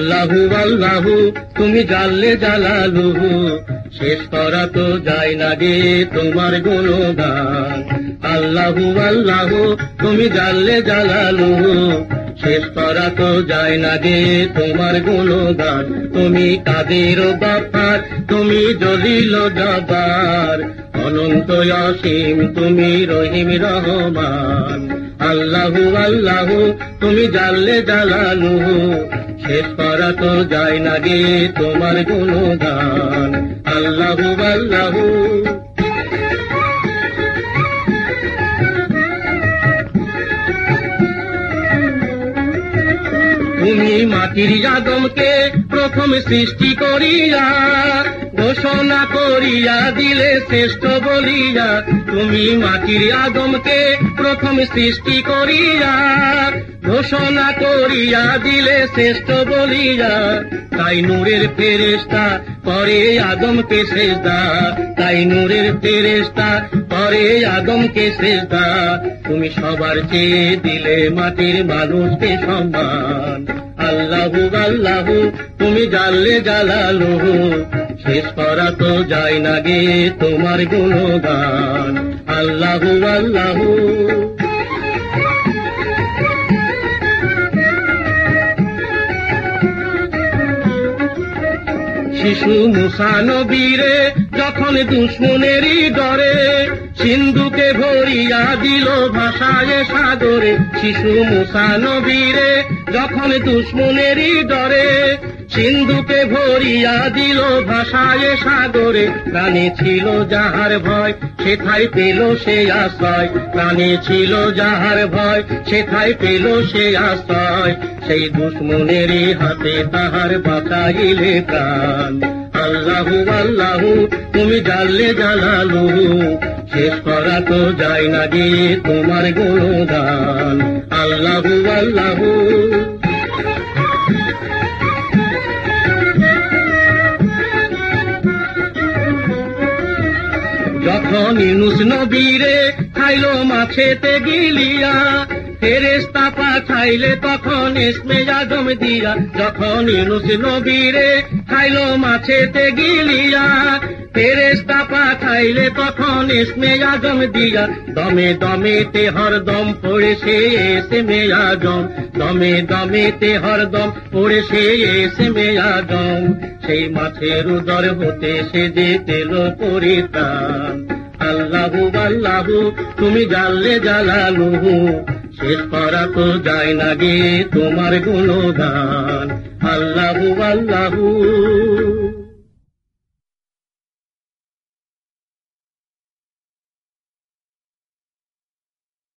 আল্লাহু আল্লাহু, তুমি জানলে জালালুহু। শেষ করা তো যায় না গে তোমার গুণগান। আল্লাহু আল্লাহু, তুমি জানলে জালালুহু। শেষ করা তো যায় না গে তোমার গুণগান। তুমি কাদের বাপার তুমি জলিল জবার অনন্ত অসীম, তুমি রহিম রহমান। আল্লাহু আল্লাহু, তুমি জানলে জালালুহু শেষ করা তো যায় না গে তোমার গুণগান। আল্লাহু আল্লাহু। মাটির আদমকে প্রথম সৃষ্টি করিয়া, ঘোষণা করিয়া দিলে শ্রেষ্ঠ বলিয়া, তুমি মাটির আদমকে প্রথম সৃষ্টি করিয়া, ঘোষণা করিয়া দিলে শ্রেষ্ঠ বলিয়া, তাই নূরের ফেরেস্তা পরে আদমকে শেষদা তাই নূরের ফেরেস্তা পরে আদমকে শেষদা তুমি সবার চেয়ে দিলে মাটির মানুষকে সম্মান। আল্লাহু আল্লাহু, তুমি জানলে জালালু। শেষ করা তো যায় না গে তোমার গুণগান। আল্লাহু আল্লাহু। শিশু মুসানবীরে যখন দুশ্মনেরই ডরে, সিন্ধুকে ভরিয়া দিল ভাষায় সাগরে শিশু মুসানবীরে যখন দুশ্মনেরই ডরে সিন্ধুকে ভরিয়া দিল ভাষায় সাগরে, প্রাণে ছিল যাহার ভয়, সেথায় পেল সে আশ্রয়। প্রাণে ছিল যাহার ভয়, সেথায় পেল সে আশ্রয়। সেই দুশ্মনেরই হাতে তাহার বাঁচাইলে প্রাণ। আল্লাহু আল্লাহু, তুমি জানলে জালালু শেষ করা তো যায় না গে তোমার গুণগান। আল্লাহু আল্লাহু। ইনুস নবীরে খাইলো মাছেতে গিলিয়া। ফেরেস্তা পাঠাইলে তখন এসমে আদম দিয়া। যখন ইনুস নবীরে খাইলো মাছেতে গিলিয়া। ফেরেস্তা পাঠাইলে তখন এসমে আদম দিয়া। দমে দমেতে হরদম পড়েছে এসমে আদম দমে দমেতে হরদম পড়েছে এসমে আদম সেই মাছের উদর হতে সে যে তেল পরিতান আল্লাহু আল্লাহু, তুমি জানলে জালালুহু। শেষ করা তো যায় না গে তোমার গুণগান। আল্লাহু আল্লাহু।